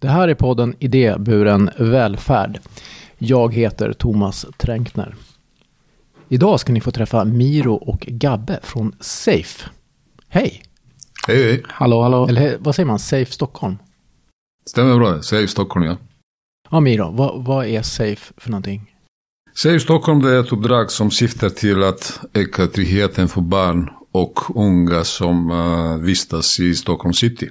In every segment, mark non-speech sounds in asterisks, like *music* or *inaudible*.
Det här är podden Idéburen välfärd. Jag heter Thomas Tränkner. Idag ska ni få träffa Miro och Gabbe från Safe. Hej! Hej, hej. Hallå, hallå. Eller vad säger man? Safe Stockholm? Stämmer bra det. Säg Stockholm, ja. Ja, Miro, vad, vad är Safe för någonting? Säg Stockholm det är ett uppdrag som syftar till att öka tryggheten för barn och unga som uh, vistas i Stockholm city.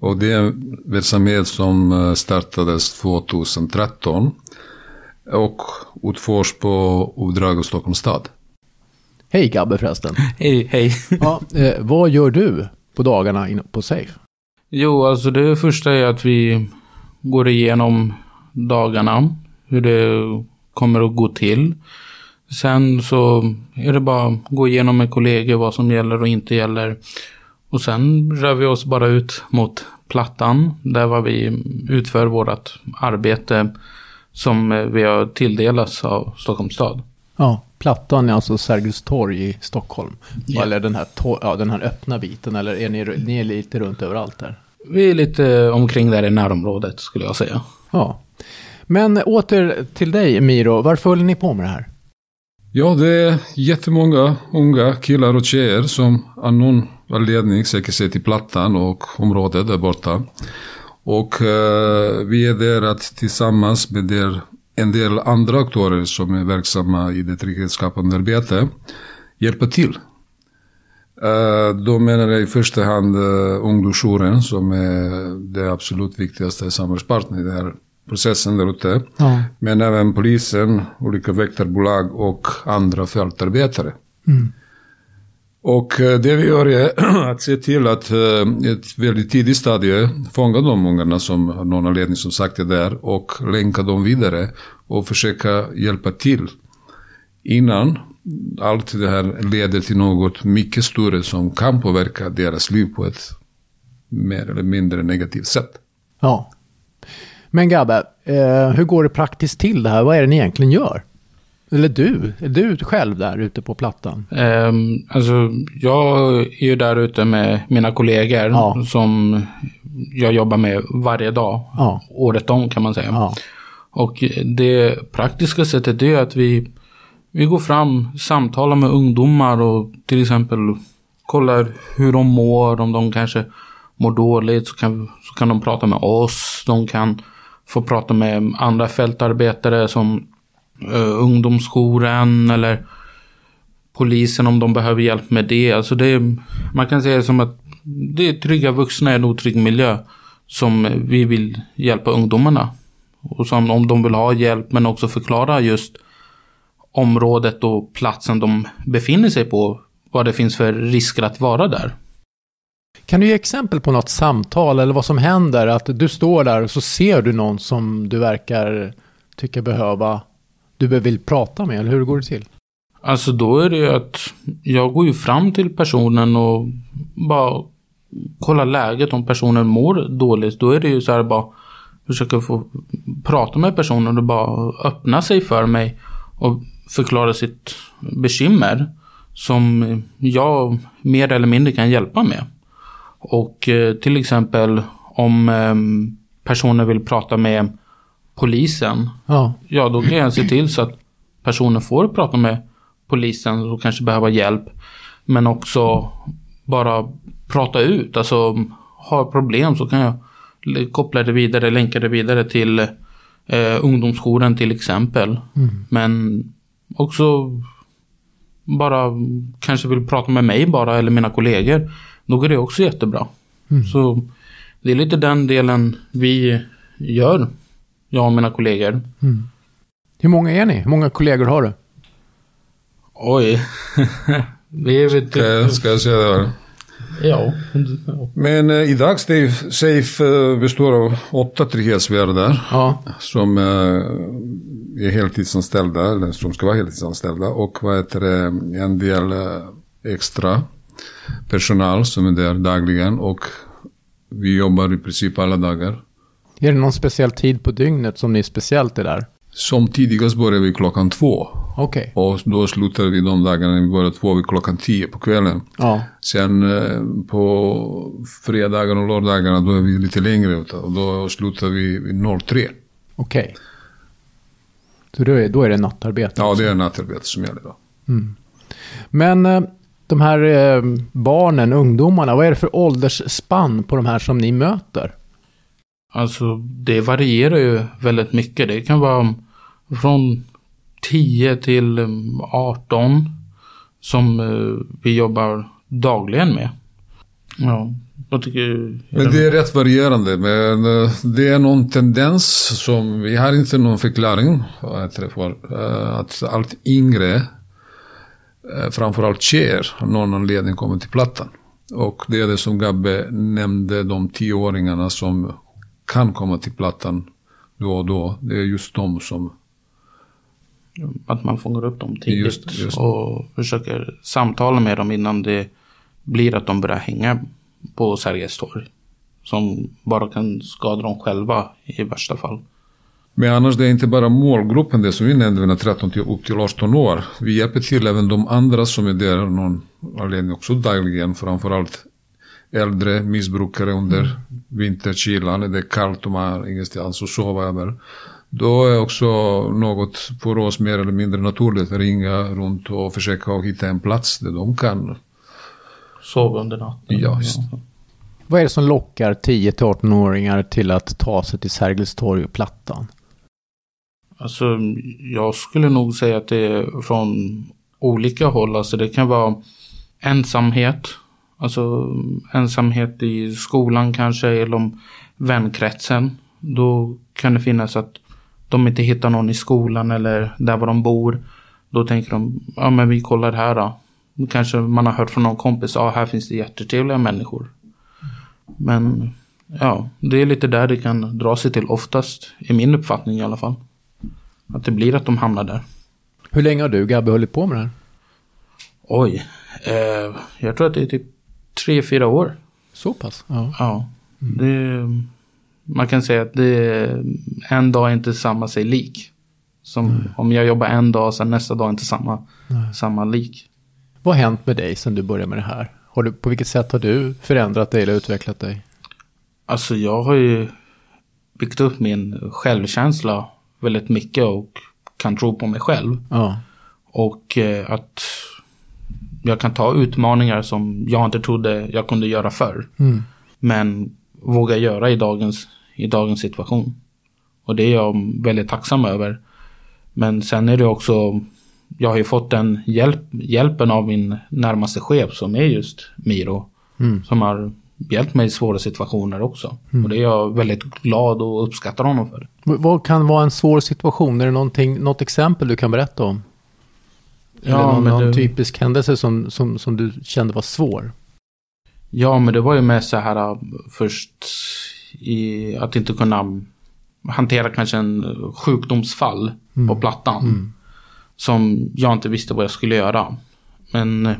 Och det är en verksamhet som uh, startades 2013 och utförs på uppdrag av Stockholms stad. Hej Gabbe förresten. Hej, hej. Ja, eh, vad gör du på dagarna på Safe? Jo, alltså det första är att vi går igenom dagarna. Hur det kommer att gå till. Sen så är det bara att gå igenom med kollegor vad som gäller och inte gäller. Och sen rör vi oss bara ut mot Plattan. Där var vi utför vårt arbete som eh, vi har tilldelats av Stockholms stad. Ja, Plattan är alltså Sergels torg i Stockholm. Ja. Eller den här, ja, den här öppna biten, eller är ni, ni är lite runt överallt där? Vi är lite omkring där i närområdet skulle jag säga. Ja. Men åter till dig Miro, varför håller ni på med det här? Ja, det är jättemånga unga killar och tjejer som av någon anledning söker sig till Plattan och området där borta. Och eh, vi är där att tillsammans med der, en del andra aktörer som är verksamma i det trygghetsskapande arbetet hjälpa till. Eh, då menar jag i första hand uh, ungdomsjouren som är det absolut viktigaste samhällspartnern i den här processen där ute. Ja. Men även polisen, olika väktarbolag och andra fältarbetare. Mm. Och eh, det vi gör är *clears throat* att se till att i ett väldigt tidigt stadie fånga de ungarna som av någon anledning som sagt är där och länka dem vidare och försöka hjälpa till innan allt det här leder till något mycket större som kan påverka deras liv på ett mer eller mindre negativt sätt. ja. Men Gabbe, eh, hur går det praktiskt till det här? Vad är det ni egentligen gör? Eller du, är du själv där ute på Plattan? Um, alltså, jag är ju där ute med mina kollegor Ja. som jag jobbar med varje dag. Ja. Året om kan man säga. Ja. Och det praktiska sättet är att vi, vi går fram, samtalar med ungdomar och till exempel kollar hur de mår. Om de kanske mår dåligt så kan, så kan de prata med oss. De kan få prata med andra fältarbetare som uh, ungdomsjouren eller polisen om de behöver hjälp med det. Alltså det är, man kan säga det som att det är trygga vuxna i en otrygg miljö som vi vill hjälpa ungdomarna. Och som om de vill ha hjälp men också förklara just området och platsen de befinner sig på. Vad det finns för risker att vara där. Kan du ge exempel på något samtal eller vad som händer? Att du står där och så ser du någon som du verkar tycka behöva, du vill prata med, eller hur går det till? Alltså då är det ju att jag går ju fram till personen och bara kollar läget om personen mår dåligt. Då är det ju så här bara försöka få prata med personen och bara öppna sig för mig och förklara sitt bekymmer som jag mer eller mindre kan hjälpa med. Och eh, till exempel om eh, personen vill prata med polisen Ja, Ja, då kan jag se till så att personen får prata med polisen och kanske behöver hjälp. Men också bara prata ut. Alltså, har problem så kan jag koppla det vidare, länka det vidare till eh, ungdomsjouren till exempel. Men också bara kanske vill prata med mig bara eller mina kollegor. Då går det också jättebra. Så det är lite den delen vi gör. Jag och mina kollegor. hur många är ni? Hur många kollegor har du? Oj. *laughs* Vi är väl Ska jag, typ... ska jag säga det? här? Ja. Men eh, i dagsläget Safe eh, består av åtta trygghetsvärdar Ja, som eh, är heltidsanställda, eller som ska vara heltidsanställda. Och vad heter det, en del eh, extra personal som är där dagligen. Och vi jobbar i princip alla dagar. Är det någon speciell tid på dygnet som ni speciellt är där? Som tidigast börjar vi klockan två Okej. Och då slutade vi de dagarna, vi började två vid klockan tio på kvällen. Ja. Sen eh, på fredagar och lördagarna då är vi lite längre ute och då slutar vi vid 03. Okej. Så då är, då är det nattarbete? Ja, det är nattarbete som gäller då. Men eh, de här eh, barnen, ungdomarna, vad är det för åldersspann på de här som ni möter? Alltså det varierar ju väldigt mycket. Det kan vara från 10 till um, 18 som eh, vi jobbar dagligen med. Ja, jag tycker... Men det är rätt varierande. Men eh, det är någon tendens som, vi har inte någon förklaring för. Eh, att allt yngre, framförallt tjejer, av någon anledning kommer till Plattan. Och det är det som Gabbe nämnde, de tioåringarna som kan komma till Plattan då och då. Det är just de som, Att man fångar upp dem tidigt Just- just. och försöker samtala med dem innan det blir att de börjar hänga på Sergels torg. Som bara kan skada dem själva i värsta fall. Men annars det är inte bara målgruppen det som vi nämnde, den är 13 till upp till 18 år. Vi hjälper till även de andra som är där av någon anledning också dagligen. Framförallt äldre missbrukare under vinterkylan. när Det är kallt och man har ingenstans att sova över. Då är också något för oss mer eller mindre naturligt att ringa runt och försöka hitta en plats där de kan. Sova under natten. Ja, just. Vad är det som lockar 10-18-åringar till att ta sig till Sergels torg och Plattan? Alltså, jag skulle nog säga att det är från olika håll. Alltså det kan vara ensamhet. Alltså ensamhet i skolan kanske, eller om vänkretsen. Då kan det finnas att de inte hittar någon i skolan eller där var de bor. Då tänker de, ja men vi kollar här då. Kanske man har hört från någon kompis, ja här finns det jättetrevliga människor. Men ja, det är lite där det kan dra sig till oftast, i min uppfattning i alla fall. Att det blir att de hamnar där. Hur länge har du, Gabbe, hållit på med det här? Oj, eh, jag tror att det är typ tre, fyra år. Så pass? Ja. Ja, det, man kan säga att det, en dag är inte samma sig lik. Som om jag jobbar en dag, sen nästa dag är inte samma, samma lik. Vad har hänt med dig sedan du började med det här? Har du, på vilket sätt har du förändrat dig eller utvecklat dig? Alltså jag har ju byggt upp min självkänsla väldigt mycket och kan tro på mig själv. Ja. Och eh, att jag kan ta utmaningar som jag inte trodde jag kunde göra förr. Mm. Men våga göra i dagens, i dagens situation. Och det är jag väldigt tacksam över. Men sen är det också, jag har ju fått den hjälp, hjälpen av min närmaste chef som är just Miro. Mm. Som har hjälpt mig i svåra situationer också. Och det är jag väldigt glad och uppskattar honom för. Vad kan vara en svår situation? Är det något exempel du kan berätta om? Ja, någon, men någon det- typisk händelse som, som, som du kände var svår? Ja, men det var ju med så här äh, först i att inte kunna hantera kanske en äh, sjukdomsfall på plattan. Som jag inte visste vad jag skulle göra. Men eh,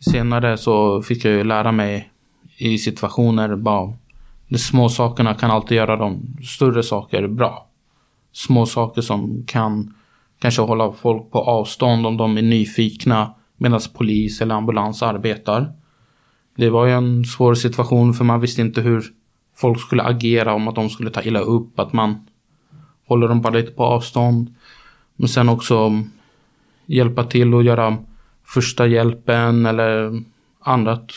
senare så fick jag ju lära mig i situationer bara de små sakerna kan alltid göra de större saker bra. Små saker som kan kanske hålla folk på avstånd om de är nyfikna medan polis eller ambulans arbetar. Det var ju en svår situation för man visste inte hur folk skulle agera om att de skulle ta illa upp. Att man håller dem bara lite på avstånd. Men sen också hjälpa till och göra första hjälpen eller annat.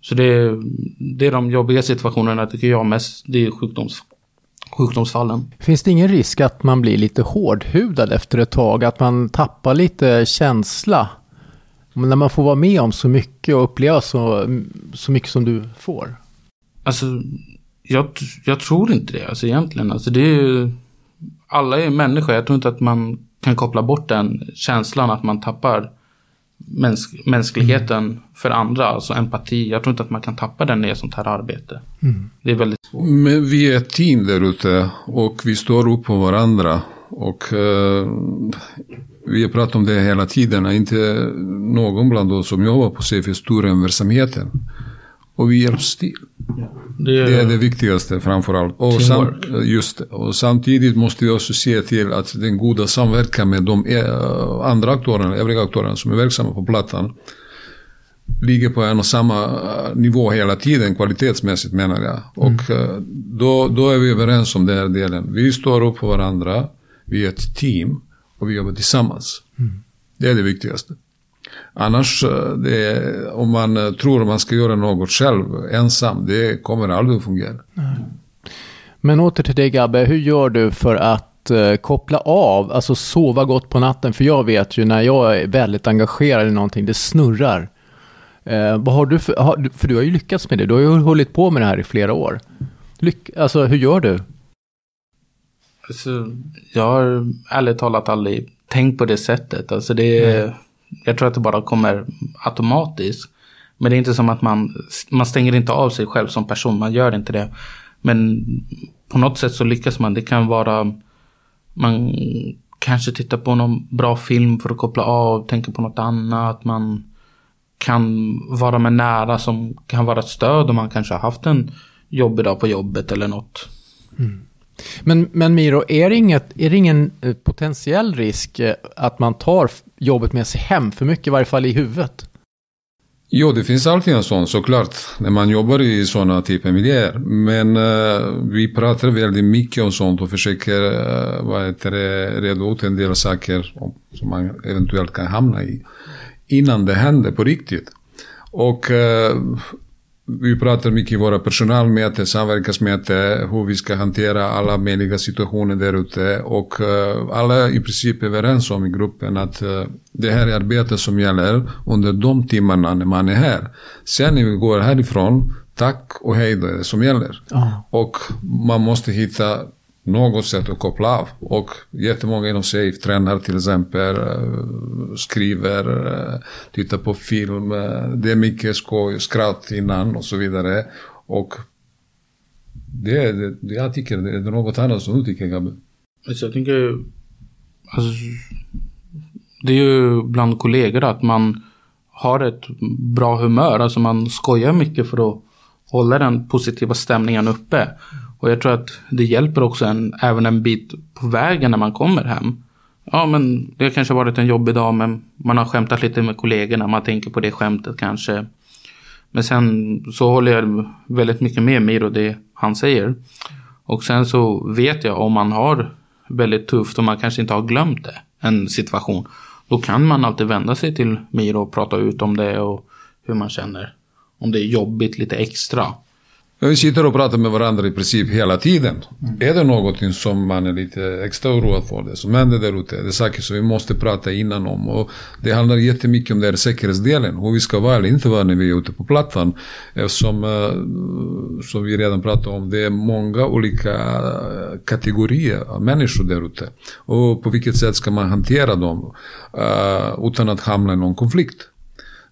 Så det är, det är de jobbiga situationerna tycker jag mest. Det är sjukdoms, sjukdomsfallen. Finns det ingen risk att man blir lite hårdhudad efter ett tag? Att man tappar lite känsla? Men när man får vara med om så mycket och uppleva så, så mycket som du får? Alltså, jag, jag tror inte det alltså egentligen. Alltså det är ju, alla är människor. Jag tror inte att man kan koppla bort den känslan att man tappar mäns, mänskligheten för andra. Alltså empati. Jag tror inte att man kan tappa den i ett sånt här arbete. Det är väldigt svårt. Men vi är ett team där ute och vi står upp på varandra. Och eh, vi har pratat om det hela tiden. Inte någon bland oss som jobbar på CF är större än verksamheten. Och vi hjälps till. Det är, Det är det viktigaste framförallt. Och, sam, just och samtidigt måste vi också se till att den goda samverkan med de eh, andra aktörerna, övriga aktörerna som är verksamma på plattan ligger på en och samma eh, nivå hela tiden kvalitetsmässigt menar jag. Och eh, då, då är vi överens om den här delen. Vi står upp för varandra, vi är ett team och vi jobbar tillsammans. Det är det viktigaste. Annars, eh, det är, om man eh, tror man ska göra något själv ensam, det kommer aldrig att fungera. Men åter till dig Gabbe, hur gör du för att eh, koppla av, alltså sova gott på natten? För jag vet ju när jag är väldigt engagerad i någonting, det snurrar. Eh, vad har du för, har, du- för du har ju lyckats med det, du har ju hållit på med det här i flera år. Lyck, alltså hur gör du? Alltså, jag har ärligt talat aldrig tänkt på det sättet. Alltså det är, jag tror att det bara kommer automatiskt. Men det är inte som att man, man stänger inte av sig själv som person, man gör inte det. Men på något sätt så lyckas man. Det kan vara, man kanske tittar på någon bra film för att koppla av, tänker på något annat. Man kan vara med nära som kan vara ett stöd om man kanske har haft en jobbig dag på jobbet eller något. Mm. Men, men Miro, är det, inget, är det ingen eh, potentiell risk eh, att man tar jobbet med sig hem för mycket, i varje fall i huvudet? Jo, det finns alltid en sån såklart när man jobbar i sådana typer av miljöer. Men eh, vi pratar väldigt mycket om sånt och försöker uh, vad heter det, reda ut en del saker som man eventuellt kan hamna i innan det händer på riktigt. Och eh, vi pratar mycket i våra personalmöten, samverkansmöten, hur vi ska hantera alla möjliga situationer där ute. Och eh, alla är i princip överens om i gruppen att eh, det här är arbete som gäller under de timmarna när man är här. Sen när vi går härifrån, tack och hej då är det som gäller. Ja. Och man måste hitta något sätt att koppla av. Och jättemånga inom SAFE tränar till exempel, eh, skriver, eh, tittar på film. Eh, det är mycket skoj, skratt innan och så vidare. Och det är det, det jag tycker, det är något annat som du tycker Gabbe. Alltså jag tänker, alltså, det är ju bland kollegor att man har ett bra humör. Alltså man skojar mycket för att hålla den positiva stämningen uppe. Och jag tror att det hjälper också en, även en bit på vägen när man kommer hem. Ja men det har kanske varit en jobbig dag men man har skämtat lite med kollegorna. Man tänker på det skämtet kanske. Men sen så håller jag väldigt mycket med Miro det han säger. Och sen så vet jag om man har väldigt tufft och man kanske inte har glömt det, en situation. Då kan man alltid vända sig till Miro och prata ut om det och hur man känner. Om det är jobbigt lite extra. Men vi sitter och pratar med varandra i princip hela tiden. Är det någonting som man är lite extra oroad för, det som händer där ute, det är saker som vi måste prata innan om. Och det handlar jättemycket om den här säkerhetsdelen, hur vi ska vara eller inte vara när vi är ute på plattan. Eftersom, eh, som vi redan pratade om, det är många olika eh, kategorier av människor där ute. Och på vilket sätt ska man hantera dem eh, utan att hamna i någon konflikt.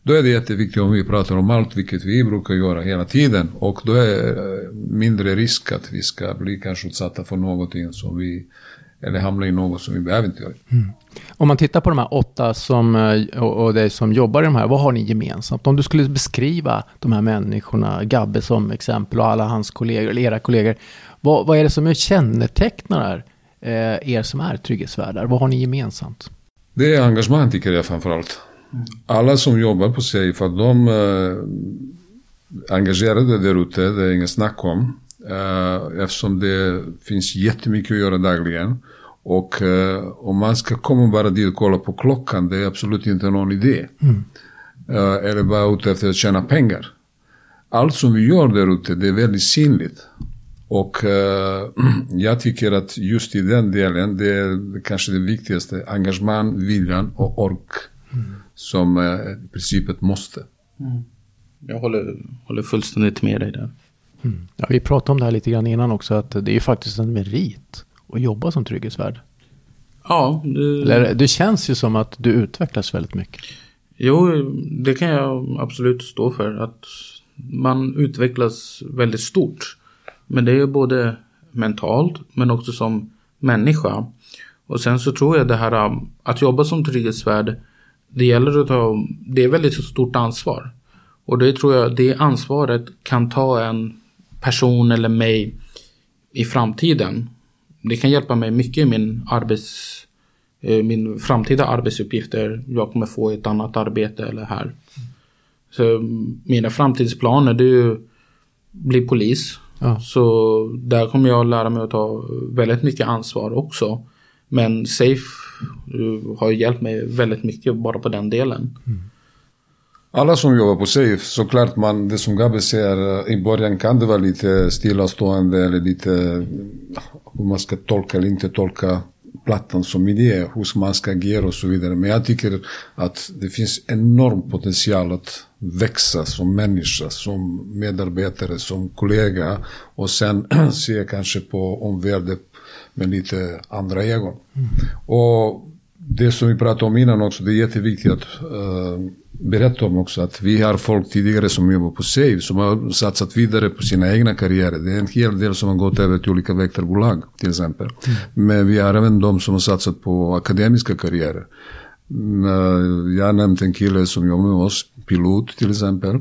Då är det jätteviktigt om vi pratar om allt, vilket vi brukar göra hela tiden. Och då är det mindre risk att vi ska bli kanske utsatta för någonting som vi, eller hamna i något som vi behöver inte göra. Om man tittar på de här åtta som, eh, och, och dig som jobbar i de här, vad har ni gemensamt? Om du skulle beskriva de här människorna, Gabbe som exempel och alla hans kollegor, eller era kollegor, vad, vad är det som är kännetecknar eh, er som är trygghetsvärdar? Vad har ni gemensamt? Det är engagemang tycker jag framförallt. Alla som jobbar på för att de är engagerade där ute, det är inget snack om. Eh, eftersom det finns jättemycket att göra dagligen. Och eh, om man ska komma bara dit och kolla på klockan, det är absolut inte någon idé. Eh, eller bara ute efter att tjäna pengar. Allt som vi gör där ute, det är väldigt synligt. Och eh, *clears throat* jag tycker att just i den delen, det är kanske det viktigaste, engagemang, viljan och ork. Som är i princip ett måste. Jag håller, håller fullständigt med dig där. Ja, vi pratade om det här lite grann innan också, att det är ju faktiskt en merit att jobba som trygghetsvärd. Ja, det, Eller, det känns ju som att du utvecklas väldigt mycket. jo, det kan jag absolut stå för. Att man utvecklas väldigt stort. Men det är ju både mentalt men också som människa. Och sen så tror jag det här att jobba som trygghetsvärd. Det gäller att ta, det är väldigt stort ansvar. Och det tror jag, det ansvaret kan ta en person eller mig i framtiden. Det kan hjälpa mig mycket i min arbets eh, min framtida arbetsuppgifter jag kommer få ett annat arbete eller här. Så mina framtidsplaner det är ju bli polis. Ja. Så där kommer jag lära mig att ta väldigt mycket ansvar också. Men Safe eh, har hjälpt mig väldigt mycket bara på den delen. Mm. Alla som jobbar på Safe, såklart man, det som Gabbe säger, eh, i början kan det vara lite stillastående eller lite hur man ska tolka eller inte tolka plattan som idé, hur man ska agera och så vidare. Men jag tycker att det finns enorm potential att växa som människa, som medarbetare, som kollega och sen *clears throat* se kanske på omvärlden med lite andra ögon. Mm. Och det som vi pratade om innan också, det är jätteviktigt att uh, berätta om också att vi har folk tidigare som jobbar på Save som har satsat vidare på sina egna karriärer. Det är en hel del som har gått över till olika väktarbolag till exempel. Mm. Men vi har även de som har satsat på akademiska karriärer. Uh, jag har nämnt en kille som jobbar med oss, pilot till exempel.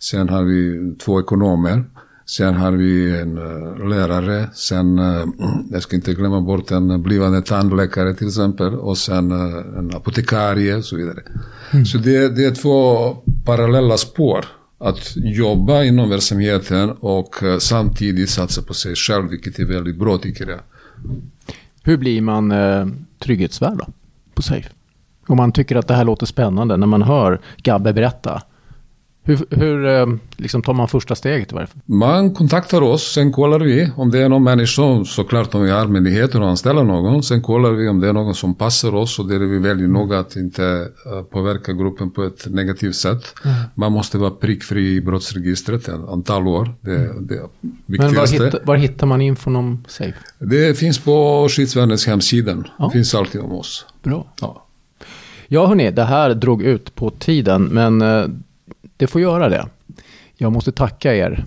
Sen har vi två ekonomer. Sen har vi en uh, lärare, sen, uh, *clears throat* jag ska inte glömma bort en blivande tandläkare till exempel, och sen uh, en apotekarie och så vidare. Mm. Så det, det är två parallella spår. Att jobba inom verksamheten och samtidigt satsa på sig själv, vilket är väldigt bra tycker jag. Hur blir man eh, trygghetsvärd då, på Safe? Om man tycker att det här låter spännande när man hör Gabbe berätta hur, hur eh, liksom tar man första steget? Varför? Man kontaktar oss, sen kollar vi om det är någon människa, såklart om vi har möjligheter att anställa någon. Sen kollar vi om det är någon som passar oss och där är vi väldigt noga att inte eh, påverka gruppen på ett negativt sätt. Mm. Man måste vara prickfri i brottsregistret ett antal år. Det, mm. det är Men var hittar, var hittar man infon om Safe? Det finns på skyddsvärnets hemsida. Ja. Det finns alltid om oss. Bra. Ja. Ja, hörni, det här drog ut på tiden, men eh, det får göra det. Jag måste tacka er,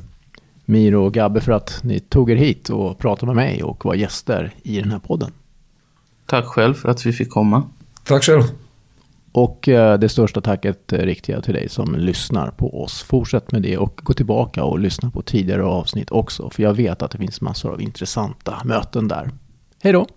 Miro och Gabbe, för att ni tog er hit och pratade med mig och var gäster i den här podden. Tack själv för att vi fick komma. Tack själv. Och eh, det största tacket eh, riktar jag till dig som lyssnar på oss. Fortsätt med det och gå tillbaka och lyssna på tidigare avsnitt också. För jag vet att det finns massor av intressanta möten där. Hej då!